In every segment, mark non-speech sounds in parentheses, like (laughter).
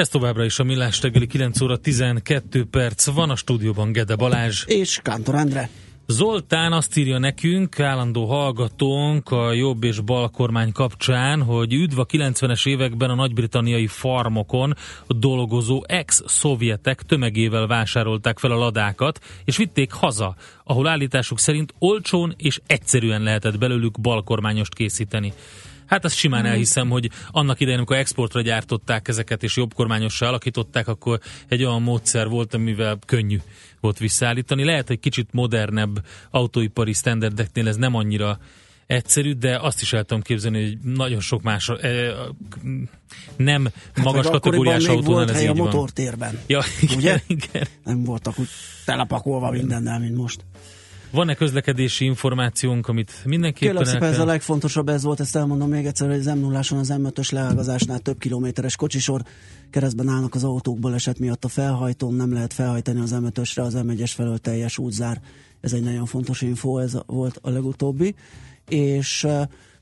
Ez továbbra is a Millás reggeli 9 óra 12 perc van a stúdióban Gede Balázs. És Kántor Endre. Zoltán azt írja nekünk, állandó hallgatónk a jobb és bal kormány kapcsán, hogy üdv a 90-es években a nagy-britanniai farmokon dolgozó ex-szovjetek tömegével vásárolták fel a ladákat, és vitték haza, ahol állításuk szerint olcsón és egyszerűen lehetett belőlük balkormányost készíteni. Hát azt simán elhiszem, hogy annak idején, amikor exportra gyártották ezeket és jobb kormányossá alakították, akkor egy olyan módszer volt, amivel könnyű volt visszaállítani. Lehet, hogy kicsit modernebb autóipari standardeknél ez nem annyira egyszerű, de azt is el tudom képzelni, hogy nagyon sok más eh, nem hát magas kategóriás autónál ez így a motortérben. Ja, igen, Ugye? igen. Nem voltak úgy telepakolva mindennel, mint most. Van-e közlekedési információnk, amit mindenképpen Kérlek szépen, ez a legfontosabb, ez volt, ezt elmondom még egyszer, hogy az m 0 az M5-ös leágazásnál több kilométeres kocsisor, keresztben állnak az autók baleset miatt a felhajtón, nem lehet felhajtani az M5-ösre, az M1-es felől teljes útzár. Ez egy nagyon fontos info, ez volt a legutóbbi. És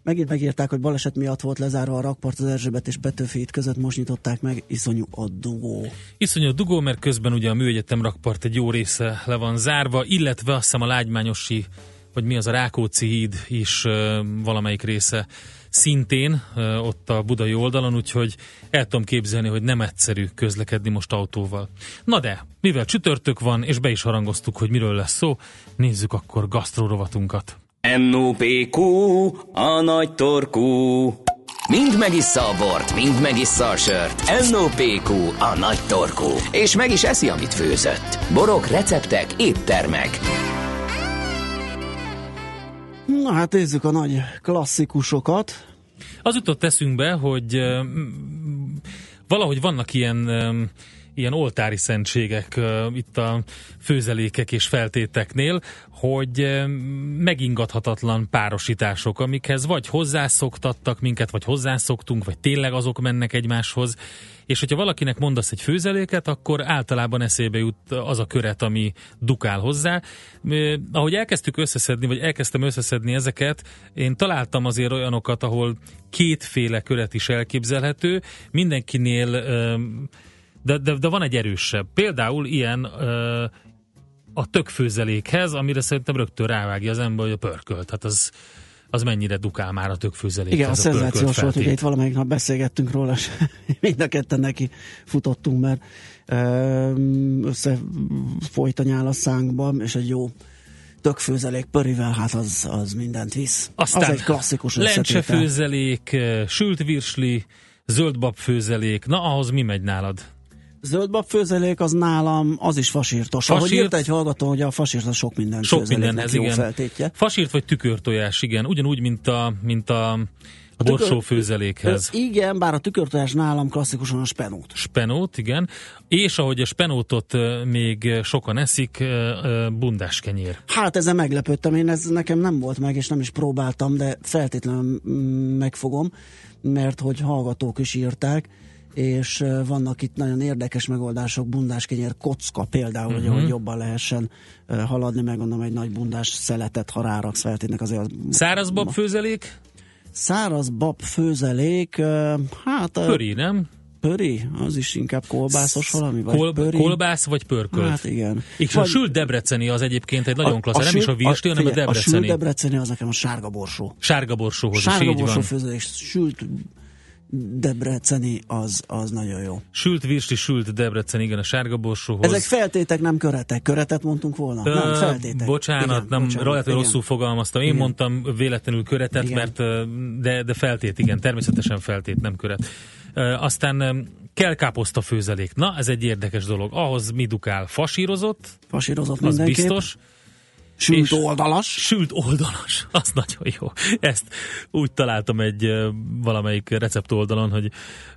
megint megírták, hogy baleset miatt volt lezárva a rakpart az Erzsébet és Petőfi között, most nyitották meg, iszonyú a dugó. Iszonyú dugó, mert közben ugye a műegyetem rakpart egy jó része le van zárva, illetve azt hiszem a Lágymányosi, vagy mi az a Rákóczi híd is ö, valamelyik része szintén ö, ott a budai oldalon, úgyhogy el tudom képzelni, hogy nem egyszerű közlekedni most autóval. Na de, mivel csütörtök van, és be is harangoztuk, hogy miről lesz szó, nézzük akkor gasztrorovatunkat. NOPQ, a nagy torkú. Mind megissza a bort, mind megissza a sört. NOPQ, a nagy torkú. És meg is eszi, amit főzött. Borok, receptek, éttermek. Na hát nézzük a nagy klasszikusokat. Az jutott eszünkbe, hogy valahogy vannak ilyen, ö, ilyen oltári szentségek itt a főzelékek és feltéteknél, hogy megingathatatlan párosítások, amikhez vagy hozzászoktattak minket, vagy hozzászoktunk, vagy tényleg azok mennek egymáshoz, és hogyha valakinek mondasz egy főzeléket, akkor általában eszébe jut az a köret, ami dukál hozzá. Ahogy elkezdtük összeszedni, vagy elkezdtem összeszedni ezeket, én találtam azért olyanokat, ahol kétféle köret is elképzelhető, mindenkinél, de, de, de van egy erősebb. Például ilyen ö, a tökfőzelékhez, amire szerintem rögtön rávágja az ember, hogy a pörkölt. Hát az, az mennyire dukál már a tökfőzelékhez. Igen, a pörkölt szenzációs volt, ugye itt valamelyik nap beszélgettünk róla, és (laughs) mind a ketten neki futottunk, mert összefolyt a nyál a szánkba, és egy jó tökfőzelék pörivel, hát az, az mindent visz. Aztán az egy klasszikus összetétel. lencsefőzelék, eh, sült virsli, zöldbab főzelék. Na, ahhoz mi megy nálad? Zöldbab főzelék az nálam, az is fasírtos. Ahogy Fasírt? írt egy hallgató, hogy a fasírt az sok minden Sok mindenhez, jó igen. feltétje. Fasírt vagy tükörtojás, igen. Ugyanúgy, mint a, mint a, a tükör- borsó főzelékhez. Ez igen, bár a tükörtojás nálam klasszikusan a spenót. Spenót, igen. És ahogy a spenótot még sokan eszik, bundás kenyér. Hát ezen meglepődtem, én ez nekem nem volt meg, és nem is próbáltam, de feltétlenül mm, megfogom, mert hogy hallgatók is írták, és vannak itt nagyon érdekes megoldások, bundáskenyér kocka például, uh-huh. hogy jobban lehessen haladni, meg gondolom egy nagy bundás szeletet, ha ráraksz feltétnek azért. az- Szárazbab főzelék? Száraz bab főzelék, hát Pöri, nem? pöri, az is inkább kolbászos valami, vagy Kol- pöri. kolbász vagy pörkölt? Hát igen. És a sült debreceni az egyébként egy nagyon klassz, nem is a virsli, hanem a figyelj, A sült debreceni. debreceni az nekem a sárga borsó. Sárga borsóhoz Sárga is így borsó van. főzés, sült debreceni, az, az nagyon jó. Sült virsli, sült debrecen, igen, a sárga borsóhoz. Ezek feltétek, nem köretek. Köretet mondtunk volna? Ö, nem, feltétek. Bocsánat, Igen, nem, bocsánat, lehet, hogy rosszul fogalmaztam. Én Igen. mondtam véletlenül köretet, Igen. mert de, de feltét, igen, természetesen feltét, nem köret. Ö, Aztán kell káposzta főzelék. Na, ez egy érdekes dolog. Ahhoz mi dukál? Fasírozott, Fasírozott az mindenképp. biztos. Sült oldalas. Sült oldalas, (laughs) az nagyon jó. Ezt úgy találtam egy valamelyik recept oldalon, hogy,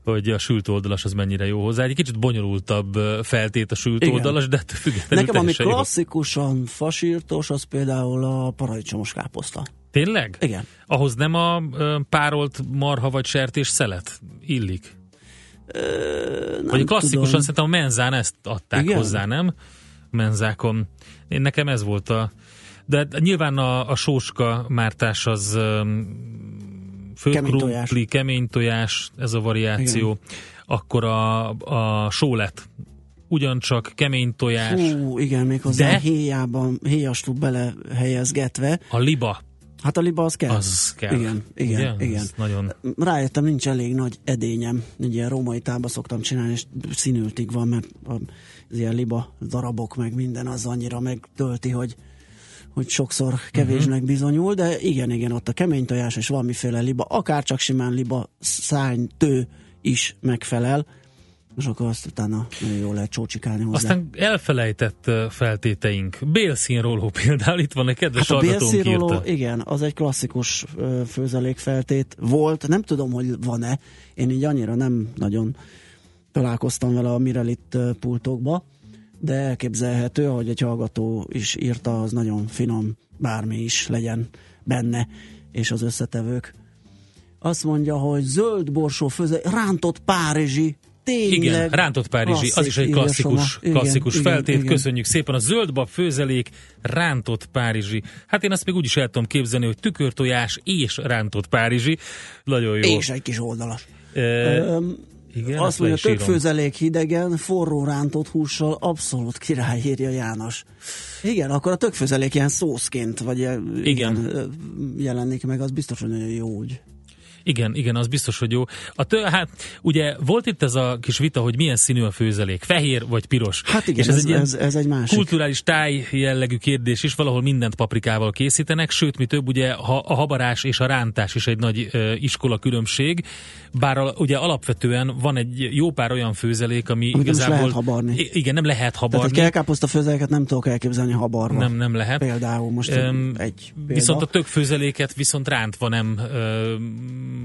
hogy a sült oldalas az mennyire jó hozzá. Egy kicsit bonyolultabb feltét a sült Igen. oldalas, de függetlenül Nekem ami klasszikusan jó. fasírtos, az például a paradicsomos káposzta. Tényleg? Igen. Ahhoz nem a párolt marha vagy sertés szelet illik? Ö, nem vagy klasszikusan tudom. szerintem a menzán ezt adták Igen? hozzá, nem? Menzákon. Én nekem ez volt a de nyilván a, a sóska mártás az um, főkrumpli, kemény tojás, ez a variáció. Igen. Akkor a, a sólet ugyancsak kemény tojás. Hú, igen, még hozzá de héjában, héjastú bele helyezgetve. A liba. Hát a liba az kell. Az kell. Igen, igen, Ugye? igen. nagyon... Rájöttem, nincs elég nagy edényem. Egy ilyen római tába szoktam csinálni, és színültig van, mert az ilyen liba darabok, meg minden az annyira megtölti, hogy hogy sokszor kevésnek uh-huh. bizonyul, de igen, igen, ott a kemény tojás és valamiféle liba, akár csak simán liba szánytő is megfelel, és akkor azt utána nagyon jól lehet csócsikálni hozzá. Aztán elfelejtett feltéteink. Bélszínróló például, itt van egy kedves hát a bélszínróló, igen, az egy klasszikus főzelékfeltét volt, nem tudom, hogy van-e, én így annyira nem nagyon találkoztam vele a Mirelit pultokba, de elképzelhető, hogy egy hallgató is írta, az nagyon finom, bármi is legyen benne, és az összetevők. Azt mondja, hogy zöld borsó főze, rántott párizsi, Tényleg. Igen, rántott párizsi, az is egy klasszikus, klasszikus igen, feltét. Igen, Köszönjük szépen. A zöldbab főzelék, rántott párizsi. Hát én azt még úgy is el tudom képzelni, hogy tükörtojás és rántott párizsi. Nagyon jó. És egy kis oldalas. E, igen, Azt mondja, tök főzelék hidegen, forró rántott hússal, abszolút király, írja János. Igen, akkor a tök főzelék ilyen szószként, vagy igen. igen jelenik meg, az biztos, hogy nagyon jó úgy. Igen, igen, az biztos, hogy jó. A tő, hát ugye volt itt ez a kis vita, hogy milyen színű a főzelék, fehér vagy piros. Hát igen, és ez, ez, egy ez, ez egy másik. Kulturális táj jellegű kérdés is, valahol mindent paprikával készítenek, sőt, mi több, ugye a habarás és a rántás is egy nagy uh, iskola különbség, bár a, ugye alapvetően van egy jó pár olyan főzelék, ami Amikor igazából... lehet habarni. Igen, nem lehet habarni. Tehát egy kelkáposzta főzeléket nem tudok elképzelni habarva. Nem, nem lehet. Például most um, egy példa. Viszont a tök főzeléket viszont rántva nem uh,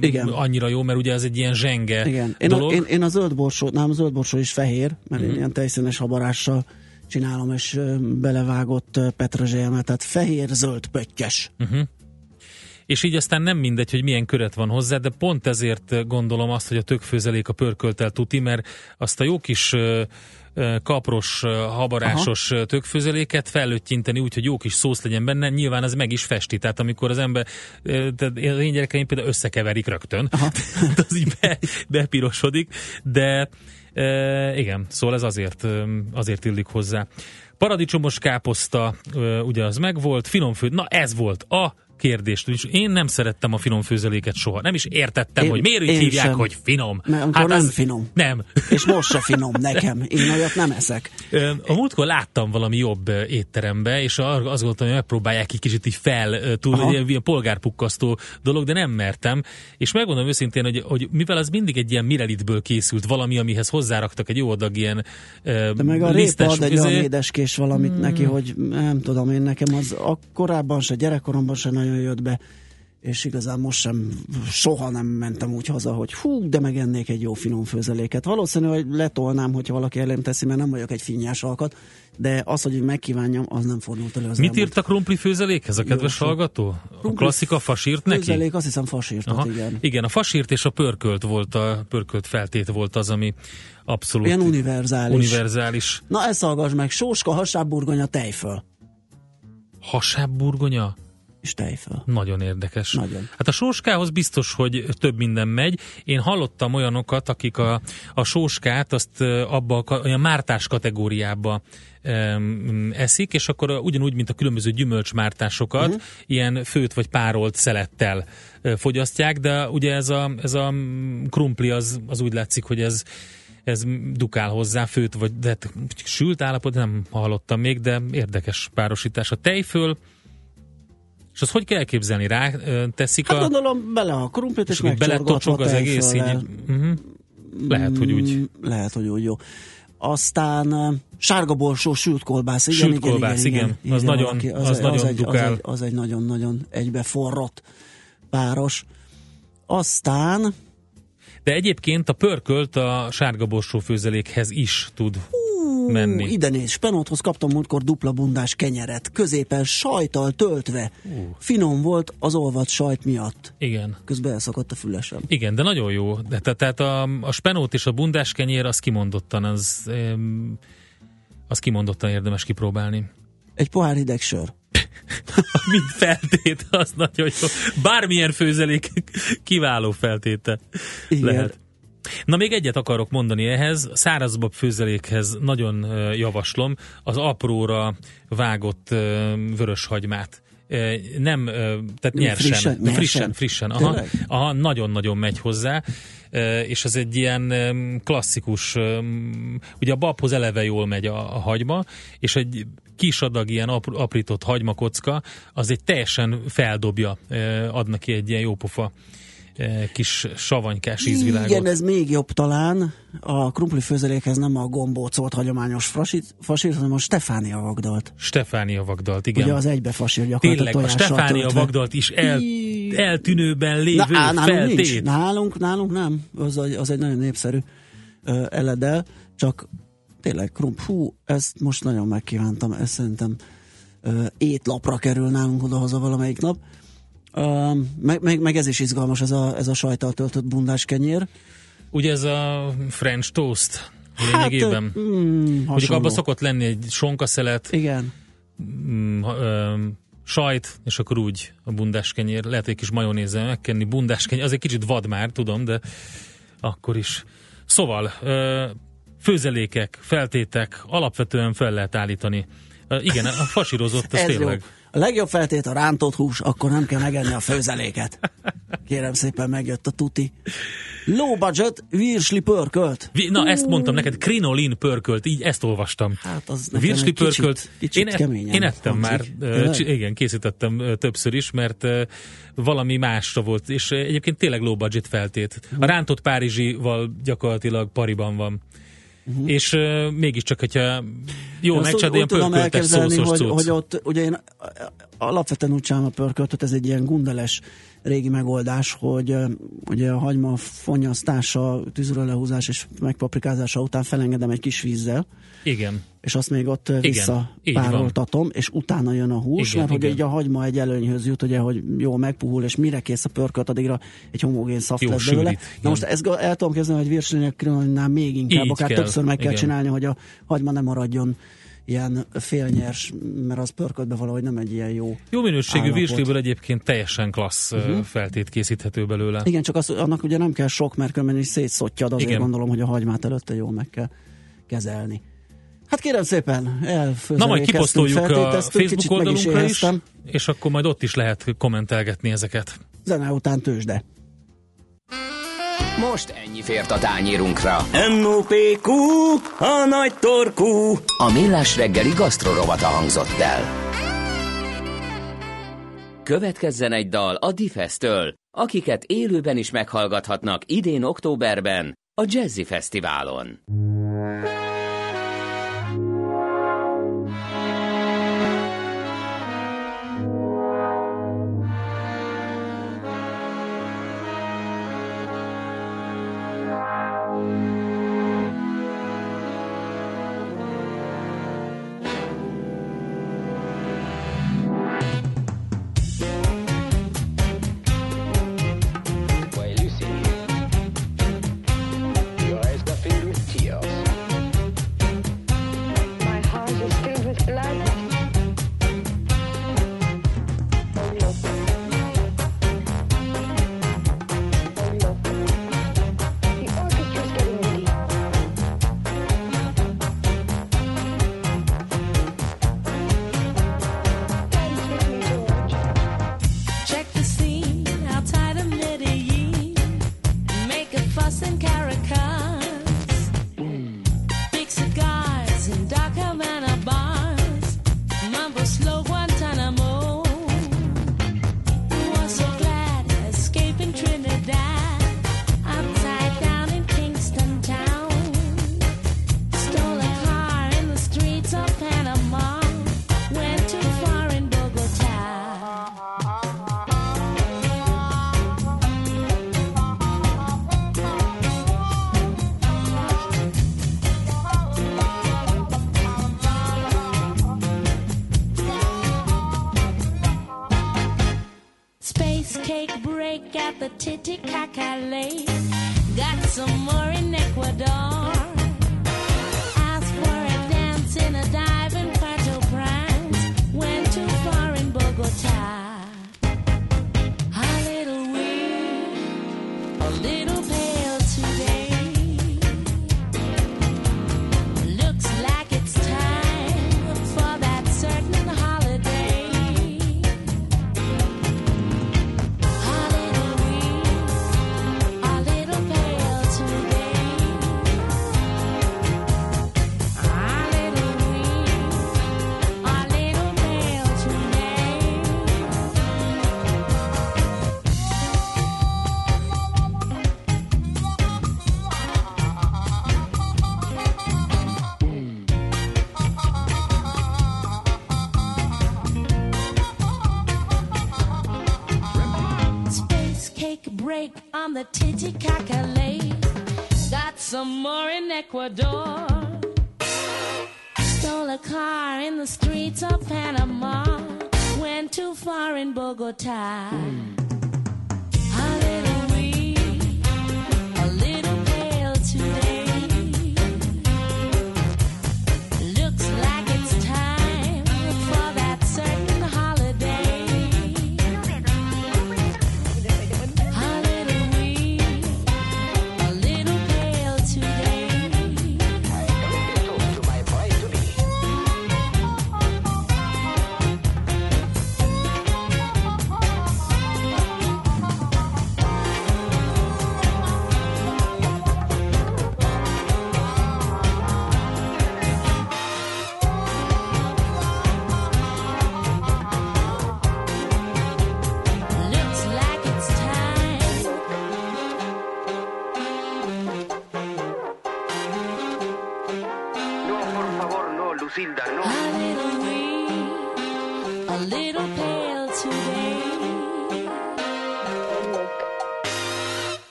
igen. annyira jó, mert ugye ez egy ilyen zsenge Igen. Én, dolog. A, én, én a zöld borsó, nem a zöld borsó is fehér, mert mm. én ilyen tejszínes habarással csinálom, és belevágott petrezselyemmel, tehát fehér-zöld pöttyes. Uh-huh. És így aztán nem mindegy, hogy milyen köret van hozzá, de pont ezért gondolom azt, hogy a tökfőzelék a pörköltel tuti, mert azt a jó kis kapros, habarásos Aha. tökfőzeléket felöttyinteni úgy, hogy jó kis szósz legyen benne, nyilván ez meg is festi. Tehát amikor az ember, tehát én gyerekeim például összekeverik rögtön, (laughs) az így be, bepirosodik, de e, igen, szóval ez azért, azért illik hozzá. Paradicsomos káposzta, ugye az megvolt, finomfő, na ez volt a kérdést. Úgyis én nem szerettem a finom főzeléket soha. Nem is értettem, én, hogy miért így hívják, sem. hogy finom. Mert hát nem az... finom. Nem. És most se finom nekem. (laughs) Én olyat nem eszek. A múltkor láttam valami jobb étterembe, és azt gondoltam, hogy megpróbálják egy kicsit így fel túl, egy ilyen polgárpukkasztó dolog, de nem mertem. És megmondom őszintén, hogy, hogy mivel az mindig egy ilyen mirelitből készült valami, amihez hozzáraktak egy jó adag ilyen De meg a répa ad egy olyan édeskés valamit hmm. neki, hogy nem tudom én, nekem az a korábban se, gyerekkoromban se nagyon jött be, és igazán most sem, soha nem mentem úgy haza, hogy hú, de megennék egy jó finom főzeléket. Valószínű, hogy letolnám, hogyha valaki elém teszi, mert nem vagyok egy finnyás alkat, de az, hogy megkívánjam, az nem fordult elő az Mit írt a krumpli főzelékhez a kedves jó, hallgató? A klasszika fasírt neki? Főzelék, azt hiszem fasírt, igen. Igen, a fasírt és a pörkölt volt, a pörkölt feltét volt az, ami abszolút Ilyen univerzális. univerzális. Na, ezt hallgass meg, sóska, hasábburgonya, tejföl. Hasábburgonya? És tejföl. Nagyon érdekes. Nagyon. Hát a sóskához biztos, hogy több minden megy. Én hallottam olyanokat, akik a, a sóskát azt abba olyan mártás kategóriába um, eszik, és akkor ugyanúgy, mint a különböző gyümölcsmártásokat, uh-huh. ilyen főt vagy párolt szelettel fogyasztják, de ugye ez a, ez a krumpli az, az úgy látszik, hogy ez ez dukál hozzá főt, vagy de hát sült állapot nem hallottam még, de érdekes párosítás. A tejföl, és azt hogy kell elképzelni? Rá teszik hát a... gondolom bele a krumplit, és, és bele tocsog az egész így. Uh-huh. Lehet, hogy úgy. Lehet, hogy úgy jó. aztán sárga borsó, sült kolbász. Igen, sült igen, kolbász, igen. igen, igen. Az, nagyon, valaki, az, az, nagyon az, egy, az, egy, az egy nagyon-nagyon egybeforrott páros. Aztán de egyébként a pörkölt a sárga borsó főzelékhez is tud menni. Ide néz, Spenóthoz kaptam múltkor dupla bundás kenyeret, középen sajtal töltve. Uh. Finom volt az olvat sajt miatt. Igen. Közben elszakadt a fülesem. Igen, de nagyon jó. De, te, tehát a, a spenót és a bundás kenyér, az kimondottan, az, az kimondottan érdemes kipróbálni. Egy pohár hideg sör. (laughs) Mint feltét, az nagyon jó. Bármilyen főzelék kiváló feltéte Igen. lehet. Na még egyet akarok mondani ehhez, szárazbab főzelékhez nagyon javaslom az apróra vágott vöröshagymát nem, tehát nyersen, frissen, nyersen, frissen, frissen. Aha, aha, nagyon-nagyon megy hozzá, és ez egy ilyen klasszikus, ugye a babhoz eleve jól megy a, a hagyma, és egy kis adag ilyen aprított hagymakocka, az egy teljesen feldobja, ad neki egy ilyen jópofa kis savanykás ízvilágot. Igen, ez még jobb talán. A krumpli főzelékhez nem a gombócolt hagyományos fasit, fasírt, hanem a Stefánia vagdalt. Stefánia vagdalt, igen. Ugye az egybefasír gyakorlatilag Tényleg, a Stefánia töltve. vagdalt is el, eltűnőben lévő Na, nálunk feltét. Nincs. Nálunk, nálunk nem. Az, az egy nagyon népszerű uh, eledel, csak tényleg krump, hú, ezt most nagyon megkívántam, ezt szerintem uh, étlapra kerül nálunk odahaza valamelyik nap. Uh, meg, meg, meg, ez is izgalmas, ez a, ez a sajtal töltött bundás kenyér. Ugye ez a French toast lényegében? Hát, mm, Ugye abban szokott lenni egy sonkaszelet. Igen. Mm, uh, sajt, és akkor úgy a bundás kenyér. Lehet egy kis majonézzel megkenni, bundás kenyér. Az egy kicsit vad már, tudom, de akkor is. Szóval, főzelékek, feltétek alapvetően fel lehet állítani. Igen, a (laughs) fasírozott, ez tényleg. Jó. A legjobb feltét a rántott hús, akkor nem kell megenni a főzeléket. Kérem szépen, megjött a tuti. Low budget, virsli pörkölt. Na, ezt mondtam neked, krinolin pörkölt, így ezt olvastam. Hát az virsli pörkölt. Kicsit, kicsit én, keményen én ettem hangzik. már, uh, igen, készítettem többször is, mert valami másra volt, és egyébként tényleg low budget feltét. A rántott párizsival gyakorlatilag pariban van. Uh-huh. És uh, mégiscsak, hogyha jó megcsinálod, ilyen pörköltes szószos hogy, hogy ott, ugye én alapvetően úgy csinálom a pörköltöt, ez egy ilyen gundeles régi megoldás, hogy ugye a hagyma fonyasztása, tűzről lehúzás és megpaprikázása után felengedem egy kis vízzel. Igen. És azt még ott visszapároltatom, és utána jön a hús, igen, mert igen. hogy egy a hagyma egy előnyhöz jut, ugye, hogy jó megpuhul, és mire kész a pörkölt, addigra egy homogén szaft lesz belőle. Na most ezt el tudom kezdeni, hogy virslinek még inkább, Így akár kell, többször meg kell igen. csinálni, hogy a hagyma nem maradjon ilyen félnyers, mert az pörködbe valahogy nem egy ilyen jó Jó minőségű virsliből egyébként teljesen klassz uh-huh. feltét készíthető belőle. Igen, csak az, annak ugye nem kell sok, mert különben is szétszottyad, azért Igen. gondolom, hogy a hagymát előtte jól meg kell kezelni. Hát kérem szépen, Na majd kiposztoljuk a Facebook oldalunkra is, is, és akkor majd ott is lehet kommentelgetni ezeket. Zene után tőzsde. Most ennyi fért a tányírunkra. M.O.P.Q. A nagy torkú. A millás reggeli gasztrorovata hangzott el. Következzen egy dal a Difesztől, akiket élőben is meghallgathatnak idén októberben a Jazzy Fesztiválon. at little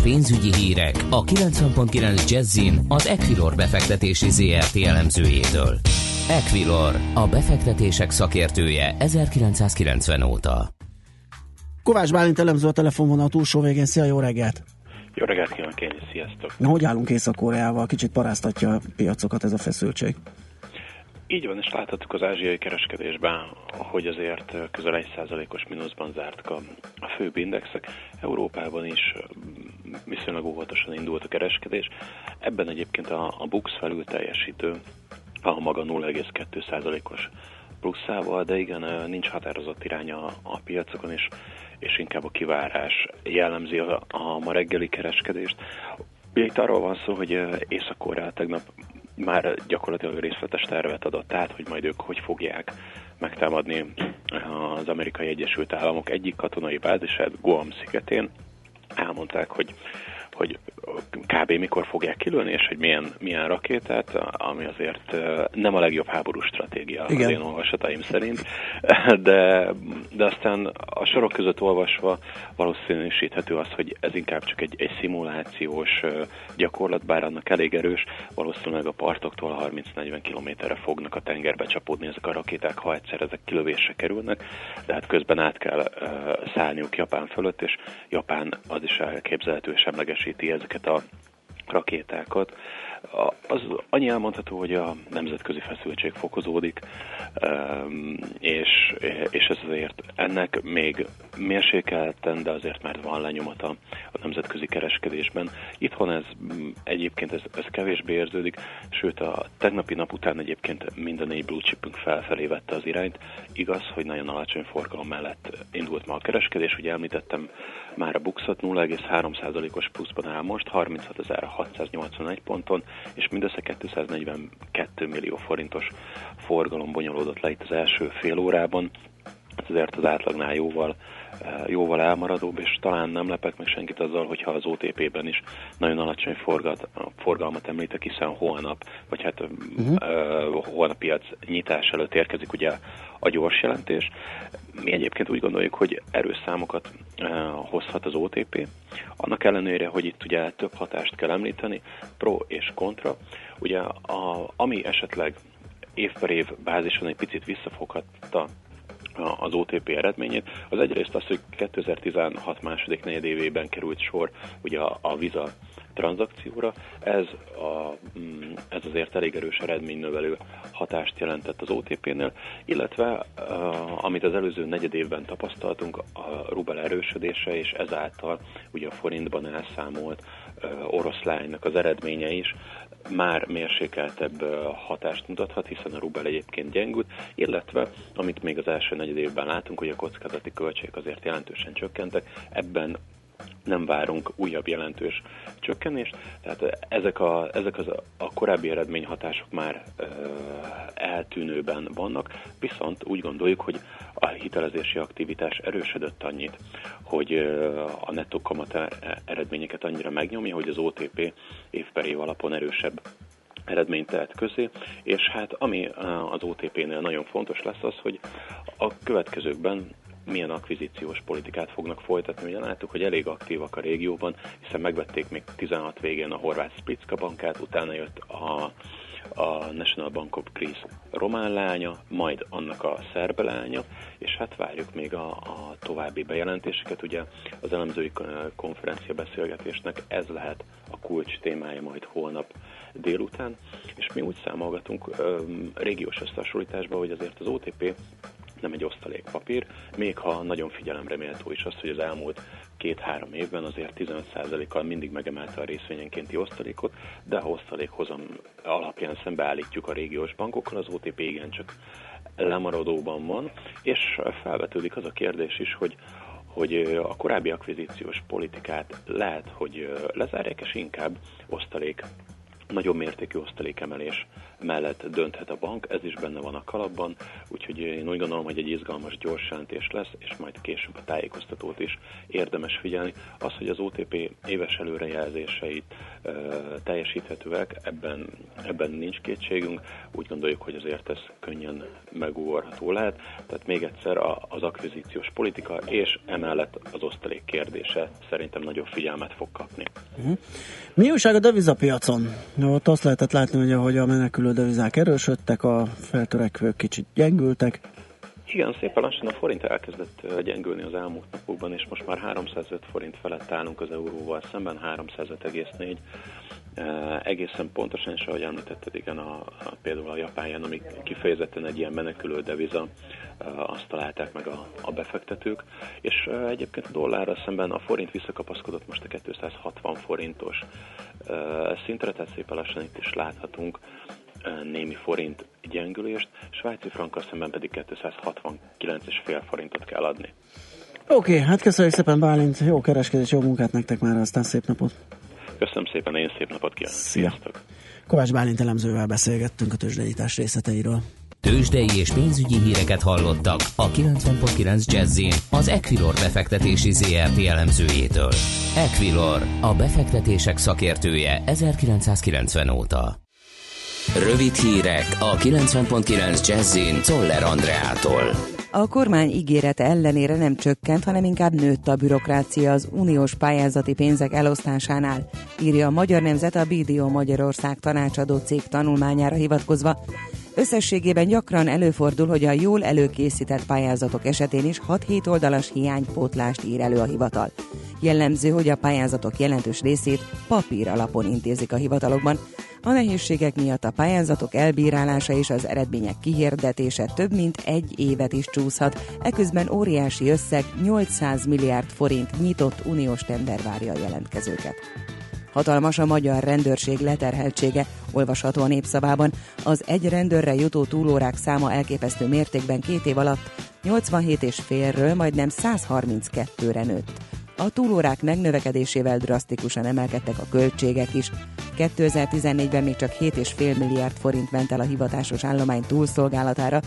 és pénzügyi hírek a 90.9 Jazzin az Equilor befektetési ZRT elemzőjétől. Equilor, a befektetések szakértője 1990 óta. Kovács Bálint elemző a telefonvonal túlsó végén. Szia, jó reggelt! Jó reggelt kívánok én sziasztok! Na, hogy állunk Észak-Koreával? Kicsit paráztatja a piacokat ez a feszültség. Így van, és láthattuk az ázsiai kereskedésben, hogy azért közel 1%-os mínuszban zártak a, a főbb indexek. Európában is mm, viszonylag óvatosan indult a kereskedés. Ebben egyébként a, a Bux felül teljesítő a maga 0,2%-os pluszával, de igen, nincs határozott iránya a, piacokon, és, és inkább a kivárás jellemzi a, a ma reggeli kereskedést. Ugye itt arról van szó, hogy észak tegnap már gyakorlatilag részletes tervet adott át, hogy majd ők hogy fogják megtámadni az amerikai Egyesült Államok egyik katonai bázisát Guam szigetén. Elmondták, hogy hogy kb. mikor fogják kilőni, és hogy milyen, milyen rakétát, ami azért nem a legjobb háború stratégia Igen. az én olvasataim szerint, de, de aztán a sorok között olvasva valószínűsíthető az, hogy ez inkább csak egy, egy szimulációs gyakorlat, bár annak elég erős, valószínűleg a partoktól 30-40 kilométerre fognak a tengerbe csapódni ezek a rakéták, ha egyszer ezek kilövésre kerülnek, de hát közben át kell szállniuk Japán fölött, és Japán az is elképzelhető semlegesít erősíti ezeket a rakétákat. Az annyi elmondható, hogy a nemzetközi feszültség fokozódik, és, és ez azért ennek még mérsékelten, de azért már van lenyomata a nemzetközi kereskedésben. Itthon ez egyébként ez, ez kevésbé érződik, sőt a tegnapi nap után egyébként minden négy blue chipünk felfelé vette az irányt. Igaz, hogy nagyon alacsony forgalom mellett indult ma a kereskedés, ugye említettem már a Buxot 0,3%-os pluszban áll most, 36.681 ponton, és mindössze 242 millió forintos forgalom bonyolódott le itt az első fél órában. Ez azért az átlagnál jóval, jóval elmaradóbb, és talán nem lepek meg senkit azzal, hogyha az OTP-ben is nagyon alacsony forgat, forgalmat említek, hiszen holnap, vagy hát uh-huh. uh, holnap piac nyitás előtt érkezik ugye a gyors jelentés. Mi egyébként úgy gondoljuk, hogy erős számokat uh, hozhat az OTP. Annak ellenére, hogy itt ugye több hatást kell említeni, pro és kontra. Ugye a, ami esetleg év per év bázison egy picit visszafoghatta az OTP eredményét, az egyrészt az, hogy 2016 második negyedévében került sor ugye a, a Visa tranzakcióra, ez, a, mm, ez azért elég erős eredménynövelő hatást jelentett az OTP-nél, illetve uh, amit az előző negyed évben tapasztaltunk, a rubel erősödése, és ezáltal ugye a forintban elszámolt uh, oroszlánynak az eredménye is már mérsékeltebb hatást mutathat, hiszen a rubel egyébként gyengült, illetve amit még az első negyed évben látunk, hogy a kockázati költségek azért jelentősen csökkentek, ebben nem várunk újabb jelentős csökkenést, tehát ezek a, ezek az a korábbi eredményhatások már ö, eltűnőben vannak, viszont úgy gondoljuk, hogy a hitelezési aktivitás erősödött annyit, hogy ö, a nettó kamat e- eredményeket annyira megnyomja, hogy az OTP év év alapon erősebb eredményt tehet közé, és hát ami az OTP-nél nagyon fontos lesz az, hogy a következőkben milyen akvizíciós politikát fognak folytatni. Ugye láttuk, hogy elég aktívak a régióban, hiszen megvették még 16 végén a horvát Splitska bankát, utána jött a a National Bank of Greece román lánya, majd annak a szerbe lánya, és hát várjuk még a, a további bejelentéseket. Ugye az elemzői konferencia beszélgetésnek ez lehet a kulcs témája majd holnap délután, és mi úgy számolgatunk öm, régiós összehasonlításban, hogy azért az OTP nem egy osztalékpapír, még ha nagyon figyelemre is az, hogy az elmúlt két-három évben azért 15%-kal mindig megemelte a részvényenkénti osztalékot, de ha osztalékhozam alapján szembeállítjuk a régiós bankokkal, az OTP igencsak lemaradóban van, és felvetődik az a kérdés is, hogy hogy a korábbi akvizíciós politikát lehet, hogy lezárják, és inkább osztalék nagyobb mértékű osztalékemelés mellett dönthet a bank, ez is benne van a kalapban, úgyhogy én úgy gondolom, hogy egy izgalmas gyors jelentés lesz, és majd később a tájékoztatót is érdemes figyelni. Az, hogy az OTP éves előrejelzéseit e, teljesíthetőek, ebben, ebben nincs kétségünk, úgy gondoljuk, hogy azért ez könnyen megugorható lehet, tehát még egyszer az akvizíciós politika és emellett az osztalék kérdése szerintem nagyobb figyelmet fog kapni. Uh-huh. Mi újság a devizapiacon? Ott azt lehetett látni, hogy ahogy a menekülő devizák erősödtek, a feltörekvők kicsit gyengültek. Igen, szépen lassan a forint elkezdett gyengülni az elmúlt napokban, és most már 305 forint felett állunk az euróval szemben, 305,4. Uh, egészen pontosan, és ahogy említetted, igen, a, a, például a japán ami kifejezetten egy ilyen menekülő deviza, azt találták meg a, a befektetők, és egyébként a dollárra szemben a forint visszakapaszkodott most a 260 forintos szintre, tehát szépen lassan itt is láthatunk némi forint gyengülést, svájci frankkal szemben pedig 269,5 forintot kell adni. Oké, okay, hát köszönjük szépen Bálint, jó kereskedés, jó munkát nektek már, aztán szép napot! Köszönöm szépen, én szép napot kívánok! Szia. Sziasztok! Kovács Bálint elemzővel beszélgettünk a tőzsdeítás részleteiről. Tőzsdei és pénzügyi híreket hallottak a 90.9 jazz az Equilor befektetési ZRT elemzőjétől. Equilor, a befektetések szakértője 1990 óta. Rövid hírek a 90.9 Jazzin Toller Andreától. A kormány ígérete ellenére nem csökkent, hanem inkább nőtt a bürokrácia az uniós pályázati pénzek elosztásánál, írja a Magyar Nemzet a BDO Magyarország tanácsadó cég tanulmányára hivatkozva. Összességében gyakran előfordul, hogy a jól előkészített pályázatok esetén is 6-7 oldalas hiánypótlást ír elő a hivatal. Jellemző, hogy a pályázatok jelentős részét papír alapon intézik a hivatalokban. A nehézségek miatt a pályázatok elbírálása és az eredmények kihirdetése több mint egy évet is csúszhat, eközben óriási összeg 800 milliárd forint nyitott uniós tender várja a jelentkezőket. Hatalmas a magyar rendőrség leterheltsége, olvasható a népszavában. Az egy rendőrre jutó túlórák száma elképesztő mértékben két év alatt 87 és félről majdnem 132-re nőtt. A túlórák megnövekedésével drasztikusan emelkedtek a költségek is. 2014-ben még csak 7,5 milliárd forint ment el a hivatásos állomány túlszolgálatára,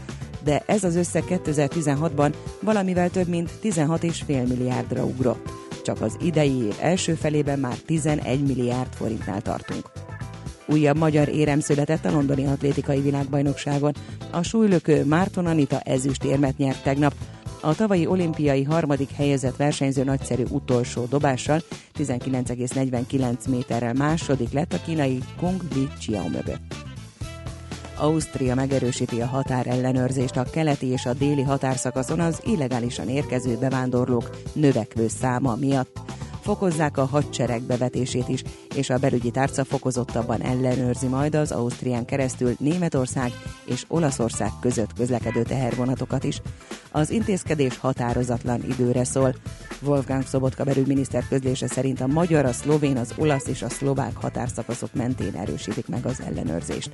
de ez az összeg 2016-ban valamivel több mint 16,5 milliárdra ugrott. Csak az idei év első felében már 11 milliárd forintnál tartunk. Újabb magyar érem született a londoni atlétikai világbajnokságon. A súlylökő Márton Anita ezüst érmet nyert tegnap, a tavalyi olimpiai harmadik helyezett versenyző nagyszerű utolsó dobással 19,49 méterrel második lett a kínai Kung Li Chiao mögött. Ausztria megerősíti a határellenőrzést a keleti és a déli határszakaszon az illegálisan érkező bevándorlók növekvő száma miatt fokozzák a hadsereg bevetését is, és a belügyi tárca fokozottabban ellenőrzi majd az Ausztrián keresztül Németország és Olaszország között közlekedő tehervonatokat is. Az intézkedés határozatlan időre szól. Wolfgang Szobotka belügyminiszter közlése szerint a magyar, a szlovén, az olasz és a szlovák határszakaszok mentén erősítik meg az ellenőrzést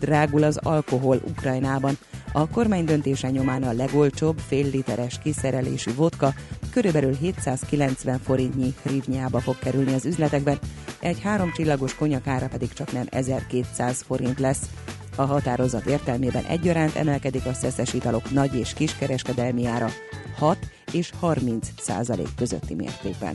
drágul az alkohol Ukrajnában. A kormány döntése nyomán a legolcsóbb fél literes kiszerelésű vodka körülbelül 790 forintnyi hrivnyába fog kerülni az üzletekben, egy három csillagos konyakára pedig csak nem 1200 forint lesz. A határozat értelmében egyaránt emelkedik a szeszes italok nagy és kiskereskedelmi ára 6 és 30 százalék közötti mértékben.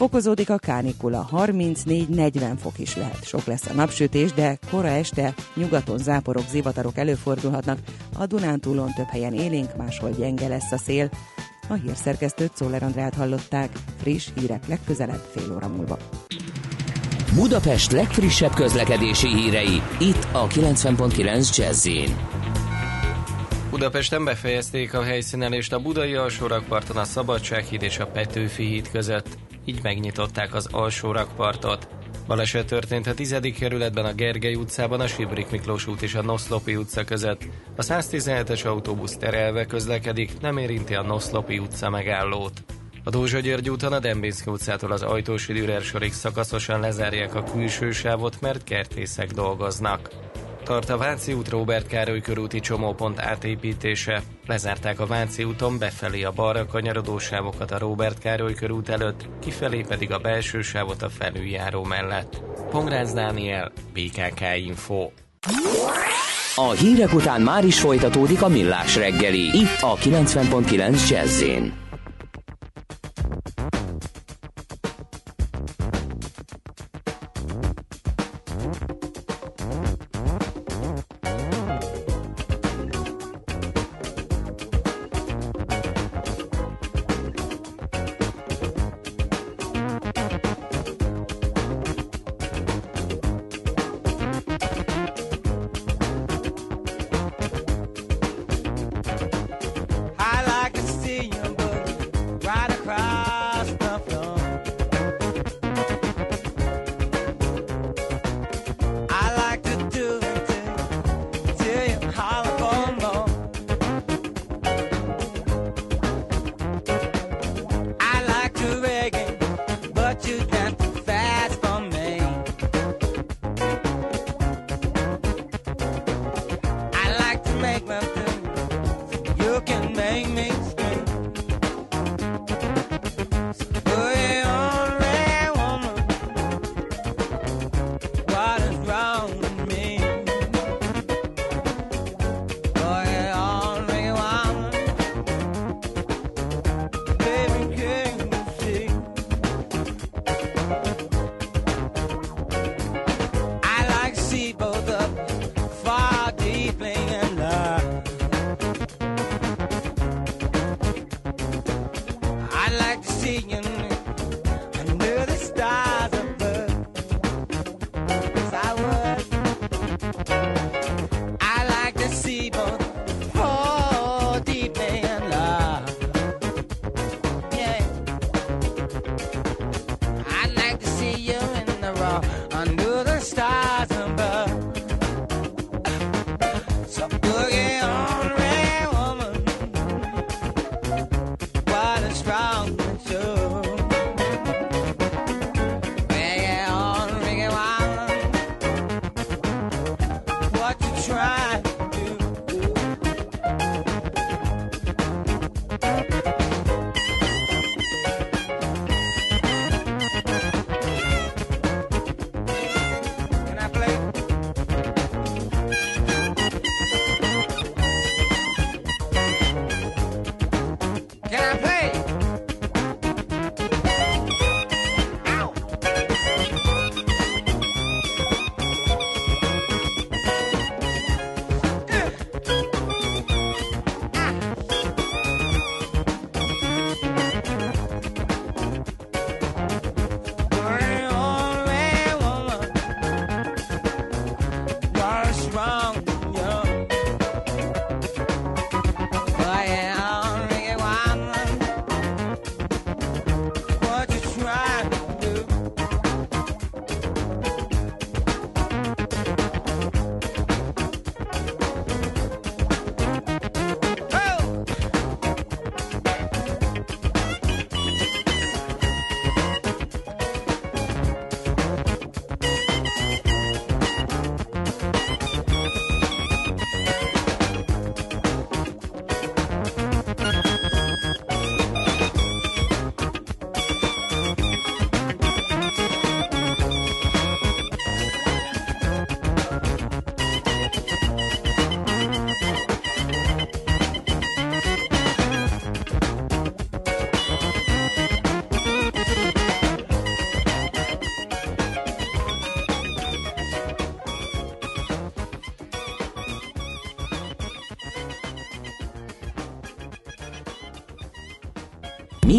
Fokozódik a kánikula, 34-40 fok is lehet. Sok lesz a napsütés, de kora este nyugaton záporok, zivatarok előfordulhatnak. A Dunántúlon több helyen élénk, máshol gyenge lesz a szél. A hírszerkesztőt Szóler Andrát hallották. Friss hírek legközelebb fél óra múlva. Budapest legfrissebb közlekedési hírei, itt a 90.9 jazz Budapesten befejezték a helyszínelést a Budai alsórakparton a Szabadsághíd és a Petőfi híd között, így megnyitották az alsórakpartot. Baleset történt a 10. kerületben a Gergely utcában, a Sibrik Miklós út és a Noszlopi utca között. A 117-es autóbusz terelve közlekedik, nem érinti a Noszlopi utca megállót. A Dózsa György úton a Dembinszki utcától az Ajtósi Dürer sorig szakaszosan lezárják a külső sávot, mert kertészek dolgoznak. Tart a Váci út Robert Károly körúti csomópont átépítése. Lezárták a Váci úton befelé a balra kanyarodó sávokat a Robert Károly körút előtt, kifelé pedig a belső sávot a felüljáró mellett. Pongrácz Dániel, BKK Info. A hírek után már is folytatódik a millás reggeli, itt a 90.9 jazz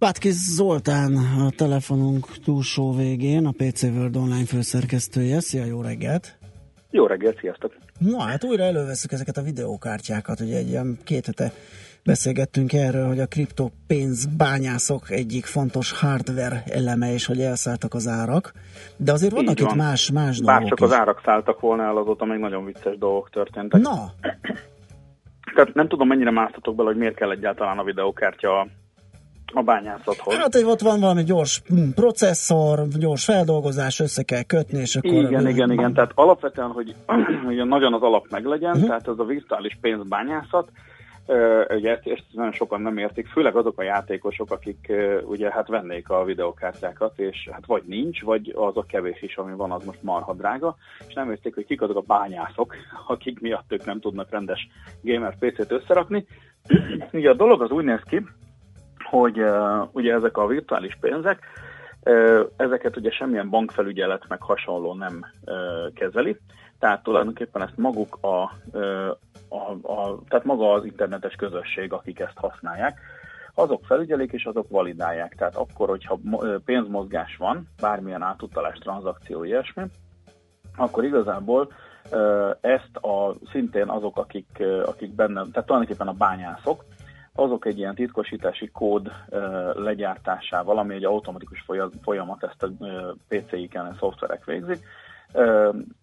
Bátkis Zoltán a telefonunk túlsó végén, a PC World Online főszerkesztője. Szia, jó reggelt! Jó reggelt, sziasztok! Na, hát újra előveszük ezeket a videókártyákat, ugye egy ilyen két hete beszélgettünk erről, hogy a kriptopénz bányászok egyik fontos hardware eleme, és hogy elszálltak az árak, de azért vannak Így itt van. más, más Bár dolgok csak is. az árak szálltak volna el, azóta még nagyon vicces dolgok történtek. Na, Tehát nem tudom, mennyire másztatok bele, hogy miért kell egyáltalán a videókártya a, a bányászathoz. hát ott van valami gyors hm, processzor, gyors feldolgozás, össze kell kötni, és akkor... Igen, igen, igen. Tehát alapvetően, hogy, (clears throat) hogy nagyon az alap meglegyen, Mhm. tehát ez a virtuális pénzbányászat, ugye ezt, ezt nagyon sokan nem értik, főleg azok a játékosok, akik ugye hát vennék a videokártyákat, és hát vagy nincs, vagy az a kevés is, ami van, az most marha drága, és nem értik, hogy kik azok a bányászok, (laughs) akik miatt ők nem tudnak rendes gamer PC-t összerakni. (clears throat) ugye a dolog az úgy néz ki, hogy uh, ugye ezek a virtuális pénzek, uh, ezeket ugye semmilyen bankfelügyelet meg hasonló nem uh, kezeli, tehát tulajdonképpen ezt maguk a, a, a, tehát maga az internetes közösség, akik ezt használják, azok felügyelik és azok validálják. Tehát akkor, hogyha pénzmozgás van, bármilyen átutalás, tranzakció, ilyesmi, akkor igazából ezt a szintén azok, akik, akik benne, tehát tulajdonképpen a bányászok, azok egy ilyen titkosítási kód legyártásával, ami egy automatikus folya- folyamat, ezt a PC-iken a szoftverek végzik,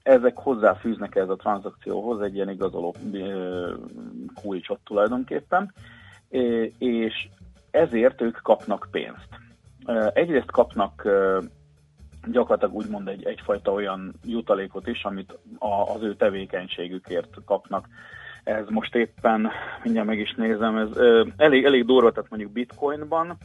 ezek hozzáfűznek ez a tranzakcióhoz egy ilyen igazoló kulcsot tulajdonképpen, és ezért ők kapnak pénzt. Egyrészt kapnak gyakorlatilag úgymond egy, egyfajta olyan jutalékot is, amit a, az ő tevékenységükért kapnak. Ez most éppen, mindjárt meg is nézem, ez ö, elég, elég durva, tehát mondjuk bitcoinban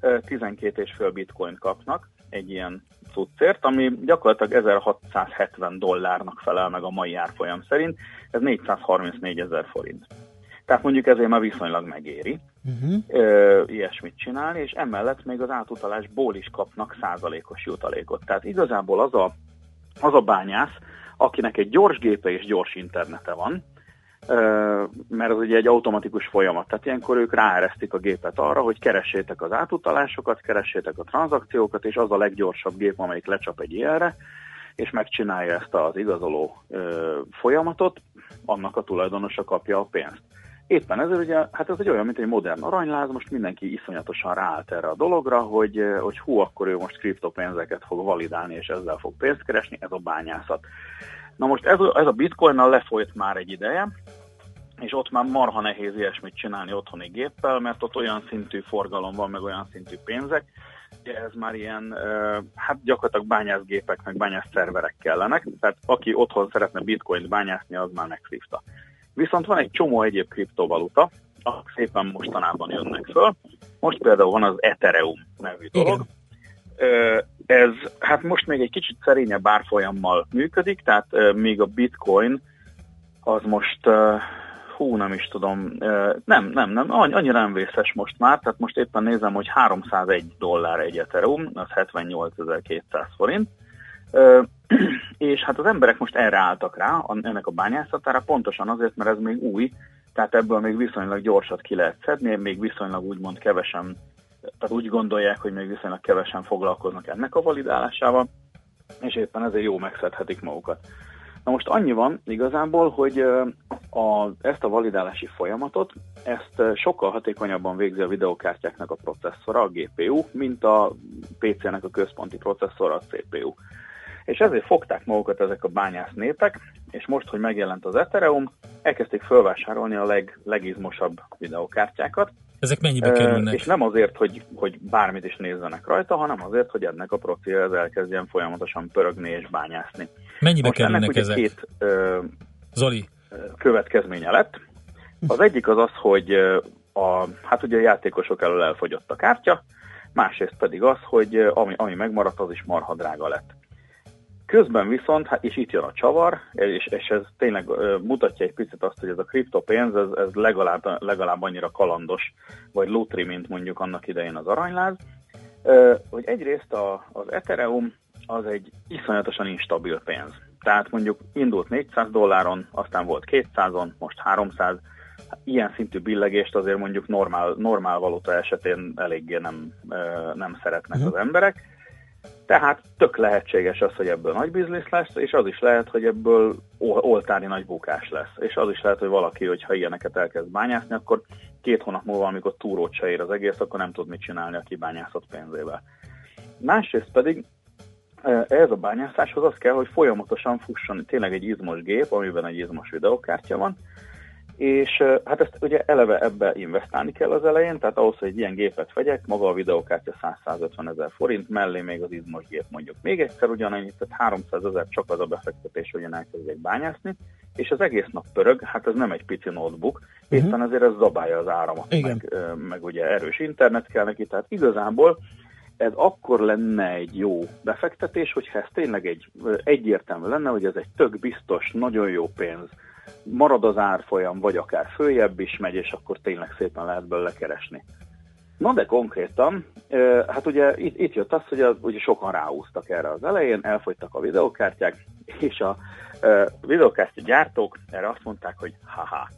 ö, 12,5 bitcoin kapnak egy ilyen cuccért, ami gyakorlatilag 1670 dollárnak felel meg a mai árfolyam szerint, ez 434 ezer forint. Tehát mondjuk ezért már viszonylag megéri uh-huh. ö, ilyesmit csinálni, és emellett még az átutalásból is kapnak százalékos jutalékot. Tehát igazából az a, az a bányász, akinek egy gyors gépe és gyors internete van, mert az ugye egy automatikus folyamat. Tehát ilyenkor ők ráeresztik a gépet arra, hogy keressétek az átutalásokat, keressétek a tranzakciókat, és az a leggyorsabb gép, amelyik lecsap egy ilyenre, és megcsinálja ezt az igazoló folyamatot, annak a tulajdonosa kapja a pénzt. Éppen ezért ugye, hát ez egy olyan, mint egy modern aranyláz, most mindenki iszonyatosan ráállt erre a dologra, hogy, hogy hú, akkor ő most kriptopénzeket fog validálni, és ezzel fog pénzt keresni, ez a bányászat. Na most ez, a- ez a bitcoinnal lefolyt már egy ideje, és ott már marha nehéz ilyesmit csinálni otthoni géppel, mert ott olyan szintű forgalom van, meg olyan szintű pénzek, hogy ez már ilyen, hát gyakorlatilag bányászgépek, meg bányászszerverek kellenek, tehát aki otthon szeretne bitcoint bányászni, az már megszívta. Viszont van egy csomó egyéb kriptovaluta, akik szépen mostanában jönnek föl. Most például van az Ethereum nevű dolog. Ez hát most még egy kicsit szerényebb árfolyammal működik, tehát még a bitcoin az most, hú, nem is tudom, nem, nem, nem, annyi- annyira nem vészes most már, tehát most éppen nézem, hogy 301 dollár egy Ethereum, az 78.200 forint, (clears throat) és hát az emberek most erre álltak rá, ennek a bányászatára, pontosan azért, mert ez még új, tehát ebből még viszonylag gyorsat ki lehet szedni, még viszonylag úgymond kevesen, tehát úgy gondolják, hogy még viszonylag kevesen foglalkoznak ennek a validálásával, és éppen ezért jó megszedhetik magukat. Na most annyi van igazából, hogy a, ezt a validálási folyamatot, ezt sokkal hatékonyabban végzi a videokártyáknak a processzora, a GPU, mint a PC-nek a központi processzora, a CPU. És ezért fogták magukat ezek a bányász népek, és most, hogy megjelent az Ethereum, elkezdték felvásárolni a leg, legizmosabb videokártyákat. Ezek mennyibe kerülnek? És nem azért, hogy, hogy bármit is nézzenek rajta, hanem azért, hogy ennek a proci ez elkezdjen folyamatosan pörögni és bányászni. Mennyibe Most ennek kerülnek ugye ezek? két ö, Zoli, következménye lett. Az egyik az az, hogy a, hát ugye a játékosok elől elfogyott a kártya, másrészt pedig az, hogy ami, ami megmaradt, az is marha drága lett. Közben viszont, hát, és itt jön a csavar, és, és ez tényleg mutatja egy picit azt, hogy ez a kriptopénz, ez, ez legalább, legalább annyira kalandos, vagy lutri, mint mondjuk annak idején az aranyláz, hogy egyrészt a, az Ethereum az egy iszonyatosan instabil pénz. Tehát mondjuk indult 400 dolláron, aztán volt 200-on, most 300. Ilyen szintű billegést azért mondjuk normál, normál valuta esetén eléggé nem, nem szeretnek az emberek. Tehát tök lehetséges az, hogy ebből nagy biznisz lesz, és az is lehet, hogy ebből ol- oltári nagy bukás lesz. És az is lehet, hogy valaki, hogyha ilyeneket elkezd bányászni, akkor két hónap múlva, amikor túrót se ér az egész, akkor nem tud mit csinálni a kibányászott pénzével. Másrészt pedig eh, ehhez a bányászáshoz az kell, hogy folyamatosan fusson tényleg egy izmos gép, amiben egy izmos videokártya van, és hát ezt ugye eleve ebbe investálni kell az elején, tehát ahhoz, hogy egy ilyen gépet vegyek, maga a videokártya 100-150 ezer forint, mellé még az izmos gép mondjuk még egyszer ugyanannyit, tehát 300 ezer csak az a befektetés, hogy én elkezdjek bányászni, és az egész nap pörög, hát ez nem egy pici notebook, éppen ezért ez zabálja az áramot, Igen. meg, meg ugye erős internet kell neki, tehát igazából ez akkor lenne egy jó befektetés, hogyha ez tényleg egy egyértelmű lenne, hogy ez egy tök biztos, nagyon jó pénz, marad az árfolyam, vagy akár följebb is megy, és akkor tényleg szépen lehet belőle keresni. Na de konkrétan, hát ugye itt, itt jött az, hogy a, ugye sokan ráúztak erre az elején, elfogytak a videokártyák, és a ö, videokártya gyártók erre azt mondták, hogy haha,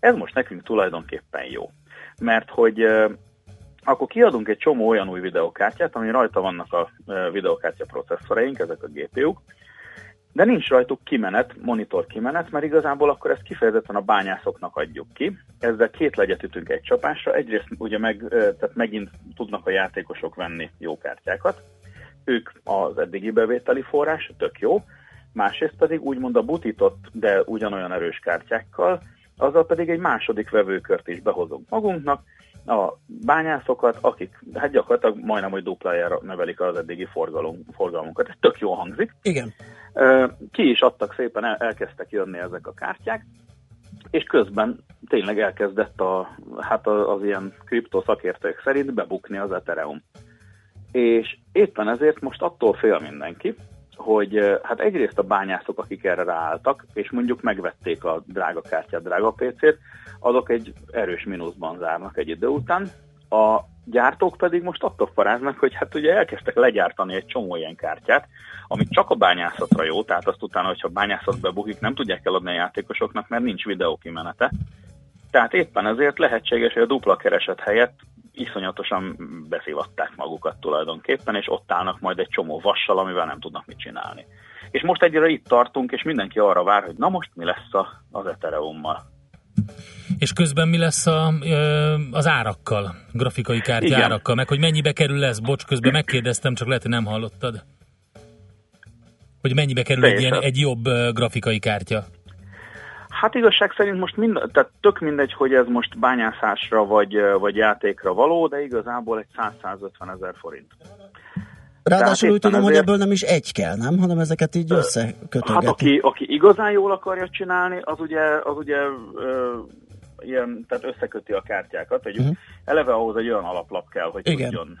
ez most nekünk tulajdonképpen jó. Mert hogy akkor kiadunk egy csomó olyan új videokártyát, ami rajta vannak a videokártya processzoraink, ezek a GPU-k, de nincs rajtuk kimenet, monitor kimenet, mert igazából akkor ezt kifejezetten a bányászoknak adjuk ki. Ezzel két legyet ütünk egy csapásra. Egyrészt ugye meg, tehát megint tudnak a játékosok venni jó kártyákat. Ők az eddigi bevételi forrás, tök jó. Másrészt pedig úgymond a butított, de ugyanolyan erős kártyákkal, azzal pedig egy második vevőkört is behozunk magunknak, a bányászokat, akik hát gyakorlatilag majdnem, hogy duplájára növelik az eddigi forgalom, forgalmunkat. Ez tök jól hangzik. Igen. Ki is adtak szépen, el, elkezdtek jönni ezek a kártyák, és közben tényleg elkezdett a, hát az ilyen kripto szakértők szerint bebukni az Ethereum. És éppen ezért most attól fél mindenki, hogy hát egyrészt a bányászok, akik erre ráálltak, és mondjuk megvették a drága kártyát, drága PC-t, azok egy erős mínuszban zárnak egy idő után. A gyártók pedig most attól paráznak, hogy hát ugye elkezdtek legyártani egy csomó ilyen kártyát, ami csak a bányászatra jó, tehát azt utána, hogyha bányászat bebukik, nem tudják eladni a játékosoknak, mert nincs videókimenete. Tehát éppen ezért lehetséges, hogy a dupla kereset helyett iszonyatosan beszivatták magukat tulajdonképpen, és ott állnak majd egy csomó vassal, amivel nem tudnak mit csinálni. És most egyre itt tartunk, és mindenki arra vár, hogy na most mi lesz az Ethereummal. És közben mi lesz a, az árakkal, grafikai kártya Igen. árakkal, meg hogy mennyibe kerül lesz? Bocs, közben megkérdeztem, csak lehet, hogy nem hallottad. Hogy mennyibe kerül egy, ilyen, egy jobb grafikai kártya? Hát igazság szerint most mind, tehát tök mindegy, hogy ez most bányászásra vagy, vagy játékra való, de igazából egy 100-150 ezer forint. Ráadásul úgy tudom, hogy ezért- ebből nem is egy kell, nem? Hanem ezeket így Hát összekötögetni. aki, aki igazán jól akarja csinálni, az ugye, az ugye ö, ilyen, tehát összeköti a kártyákat. Mhm. Uh-huh. Eleve ahhoz egy olyan alaplap kell, hogy Igen. tudjon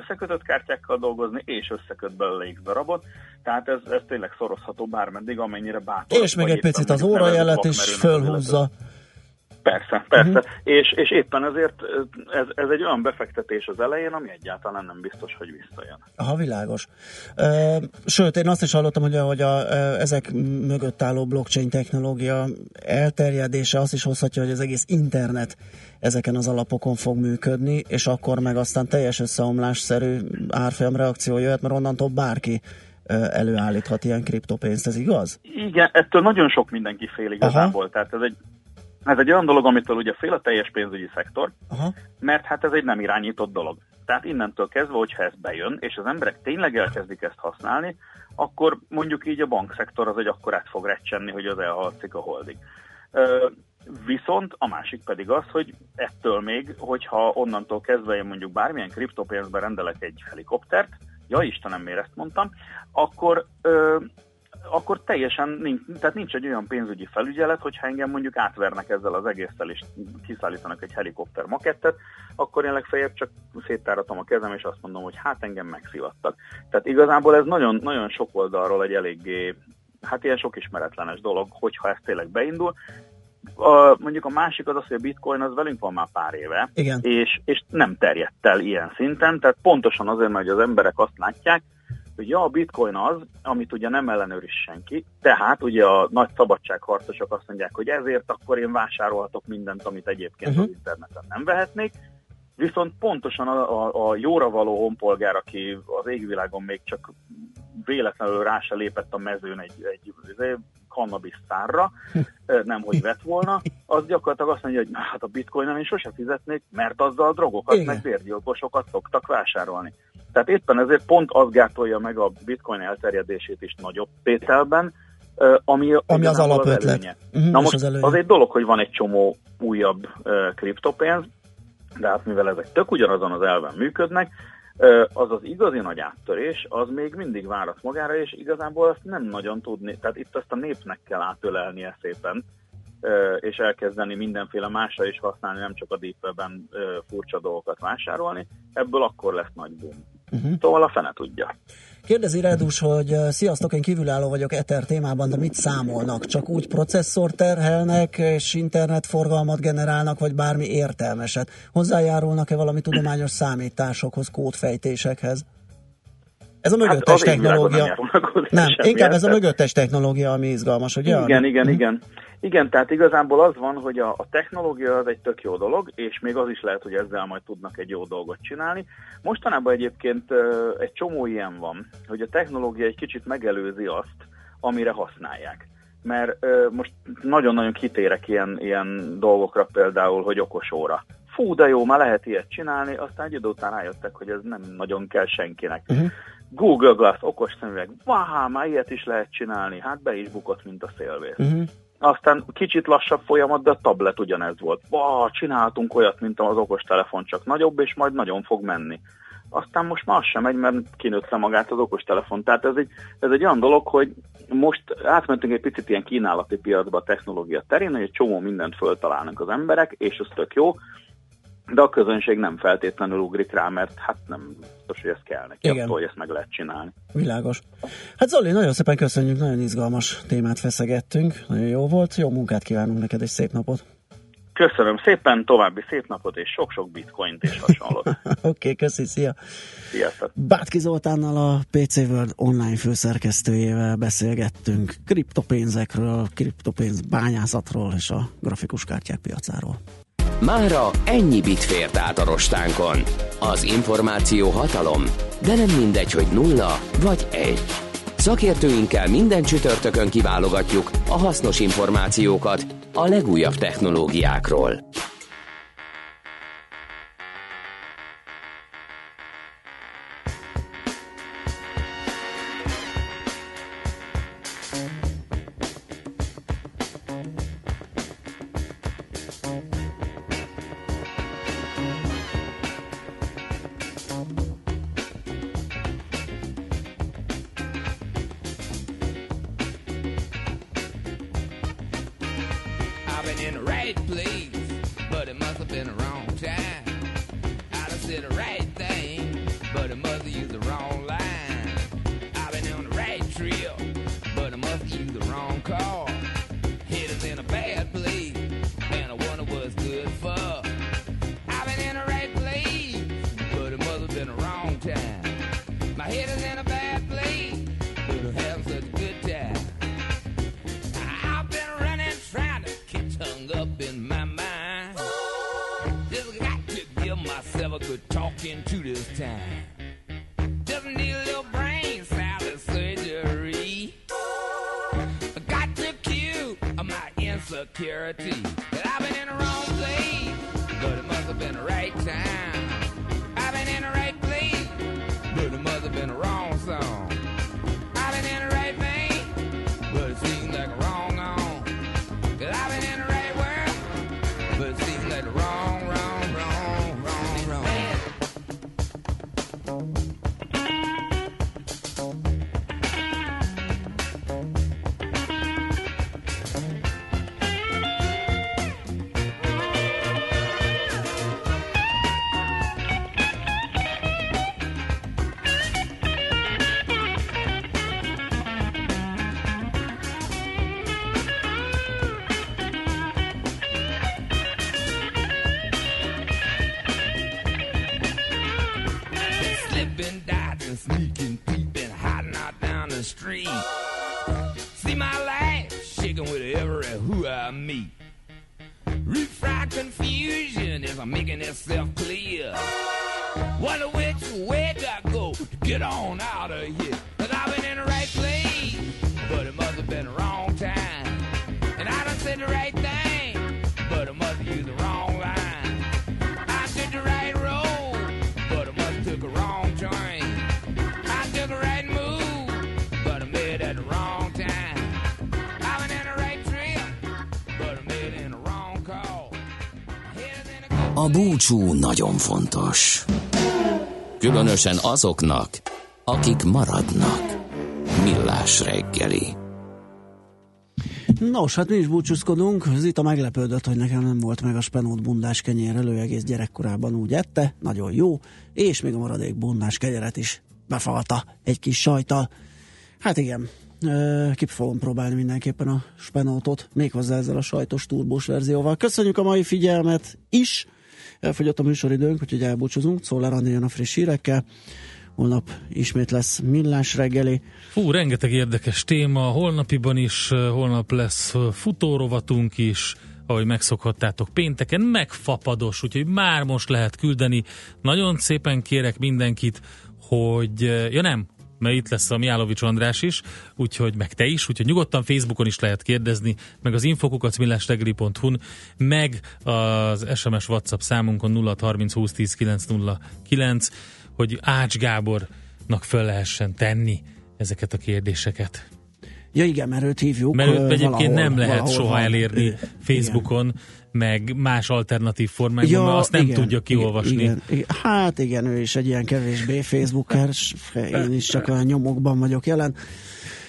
összekötött kártyákkal dolgozni, és összeköt belőle X darabot. Tehát ez, ez tényleg szorozható bármeddig, amennyire bátor. És még vagy egy picit az órajelet is az fölhúzza. Persze, persze. Uh-huh. És, és éppen ezért ez, ez egy olyan befektetés az elején, ami egyáltalán nem biztos, hogy visszajön. Aha, világos. Sőt, én azt is hallottam, hogy, a, hogy a, ezek mögött álló blockchain technológia elterjedése azt is hozhatja, hogy az egész internet ezeken az alapokon fog működni, és akkor meg aztán teljes összeomlásszerű árfolyam reakció jöhet, mert onnantól bárki előállíthat ilyen kriptopénzt, ez igaz? Igen, ettől nagyon sok mindenki fél igazából. Tehát ez egy, ez egy olyan dolog, amitől ugye fél a teljes pénzügyi szektor, Aha. mert hát ez egy nem irányított dolog. Tehát innentől kezdve, hogyha ez bejön, és az emberek tényleg elkezdik ezt használni, akkor mondjuk így a bankszektor az egy akkorát fog recsenni, hogy az elhaladszik a holdig. Viszont a másik pedig az, hogy ettől még, hogyha onnantól kezdve én mondjuk bármilyen kriptopénzbe rendelek egy helikoptert, ja Istenem, miért ezt mondtam, akkor ö, akkor teljesen nincs, tehát nincs egy olyan pénzügyi felügyelet, hogyha engem mondjuk átvernek ezzel az egésszel, és kiszállítanak egy helikopter makettet, akkor én legfeljebb csak széttáratom a kezem, és azt mondom, hogy hát engem megszivattak. Tehát igazából ez nagyon, nagyon sok oldalról egy eléggé, hát ilyen sok ismeretlenes dolog, hogyha ez tényleg beindul. A, mondjuk a másik az az, hogy a bitcoin az velünk van már pár éve, Igen. És, és nem terjedt el ilyen szinten, tehát pontosan azért, mert az emberek azt látják, ja, a bitcoin az, amit ugye nem ellenőriz senki, tehát ugye a nagy szabadságharcosok azt mondják, hogy ezért akkor én vásárolhatok mindent, amit egyébként uh-huh. az interneten nem vehetnék, viszont pontosan a, a, a jóra való honpolgár, aki az égvilágon még csak véletlenül rá se lépett a mezőn egy, egy, egy cannabis szárra, nem hogy vett volna, az gyakorlatilag azt mondja, hogy na, hát a bitcoin én sose fizetnék, mert azzal drogokat, Igen. meg bérgyilkosokat szoktak vásárolni. Tehát éppen ezért pont az gátolja meg a bitcoin elterjedését is nagyobb tételben, ami, Ami az alapötlet. előnye. Mhm, Na most az az, előnye. az egy dolog, hogy van egy csomó újabb ö, kriptopénz, de hát mivel ezek tök ugyanazon az elven működnek, az az igazi nagy áttörés, az még mindig várat magára, és igazából azt nem nagyon tudni, tehát itt azt a népnek kell átölelnie szépen, és elkezdeni mindenféle másra is használni, nem csak a Deep Web-en ö, furcsa dolgokat vásárolni, ebből akkor lesz nagy boom. Uh-huh. Szóval a fene tudja. Kérdezi Redus, hogy sziasztok, én kívülálló vagyok Ether témában, de mit számolnak? Csak úgy processzor terhelnek, és internetforgalmat generálnak, vagy bármi értelmeset? Hozzájárulnak-e valami tudományos számításokhoz, kódfejtésekhez? Ez a mögöttes Hát az égvilágon technológia. nem Nem, inkább ez a mögöttes technológia, ami izgalmas, ugye? Igen, igen, Mhm. igen. Igen, tehát igazából az van, hogy a, a technológia az egy tök jó dolog, és még az is lehet, hogy ezzel majd tudnak egy jó dolgot csinálni. Mostanában egyébként egy csomó ilyen van, hogy a technológia egy kicsit megelőzi azt, amire használják. Mert ö, most nagyon-nagyon kitérek ilyen, ilyen dolgokra például, hogy okos óra. Fú, de jó, már lehet ilyet csinálni, aztán egy idő után rájöttek, hogy ez nem nagyon kell senkinek. Uh-huh. Google Glass, okos szemüveg, váhá, már ilyet is lehet csinálni, hát be is bukott, mint a szélvész. Uh-huh. Aztán kicsit lassabb folyamat, de a tablet ugyanez volt. Vá, csináltunk olyat, mint az okostelefon, csak nagyobb, és majd nagyon fog menni. Aztán most már az sem megy, mert kinőtte magát az okostelefon. Tehát ez egy, ez egy olyan dolog, hogy most átmentünk egy picit ilyen kínálati piacba a technológia terén, hogy egy csomó mindent föltalálnak az emberek, és az tök jó, de a közönség nem feltétlenül ugrik rá, mert hát nem biztos, hogy ez kell neki, Igen. attól, hogy ezt meg lehet csinálni. Világos. Hát Zoli, nagyon szépen köszönjük, nagyon izgalmas témát feszegettünk, nagyon jó volt, jó munkát kívánunk neked, és szép napot. Köszönöm szépen, további szép napot, és sok-sok bitcoint és hasonlót. (laughs) Oké, okay, köszi, szia. Sziasztok! Bátki Zoltánnal a PC World online főszerkesztőjével beszélgettünk kriptopénzekről, kriptopénz bányászatról és a grafikus kártyák piacáról. Mára ennyi bit fért át a rostánkon. Az információ hatalom, de nem mindegy, hogy nulla vagy egy. Szakértőinkkel minden csütörtökön kiválogatjuk a hasznos információkat a legújabb technológiákról. In the right place, búcsú nagyon fontos. Különösen azoknak, akik maradnak. Millás reggeli. Nos, hát mi is búcsúzkodunk. Zita meglepődött, hogy nekem nem volt meg a spenót bundás kenyér elő, egész gyerekkorában úgy ette, nagyon jó, és még a maradék bundás kenyeret is befalta egy kis sajtal. Hát igen, ki fogom próbálni mindenképpen a spenótot, méghozzá ezzel a sajtos turbós verzióval. Köszönjük a mai figyelmet is, elfogyott a műsoridőnk, úgyhogy elbúcsúzunk, jön a friss hírekkel, holnap ismét lesz millás reggeli. Fú, rengeteg érdekes téma, holnapiban is, holnap lesz futórovatunk is, ahogy megszokhattátok pénteken, megfapados, úgyhogy már most lehet küldeni. Nagyon szépen kérek mindenkit, hogy, ja nem, mert itt lesz a Miálovics András is, úgyhogy meg te is, úgyhogy nyugodtan Facebookon is lehet kérdezni, meg az infokukacmillástegri.hu-n, meg az SMS WhatsApp számunkon 0630 20 10 909, hogy Ács Gábornak föl lehessen tenni ezeket a kérdéseket. Ja igen, mert őt hívjuk. Mert őt egyébként valahol- nem lehet soha van. elérni Facebookon, meg más alternatív formákban, mert azt nem igen, tudja kiolvasni. Igen, igen, hát igen, ő is egy ilyen kevésbé Facebooker, én is csak a nyomokban vagyok jelen.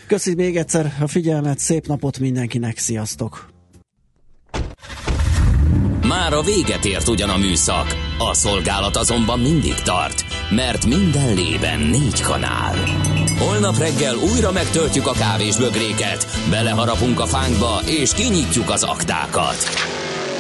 Köszi még egyszer a figyelmet, szép napot mindenkinek, sziasztok! Már a véget ért ugyan a műszak, a szolgálat azonban mindig tart, mert minden lében négy kanál. Holnap reggel újra megtöltjük a kávés bögréket, beleharapunk a fánkba és kinyitjuk az aktákat.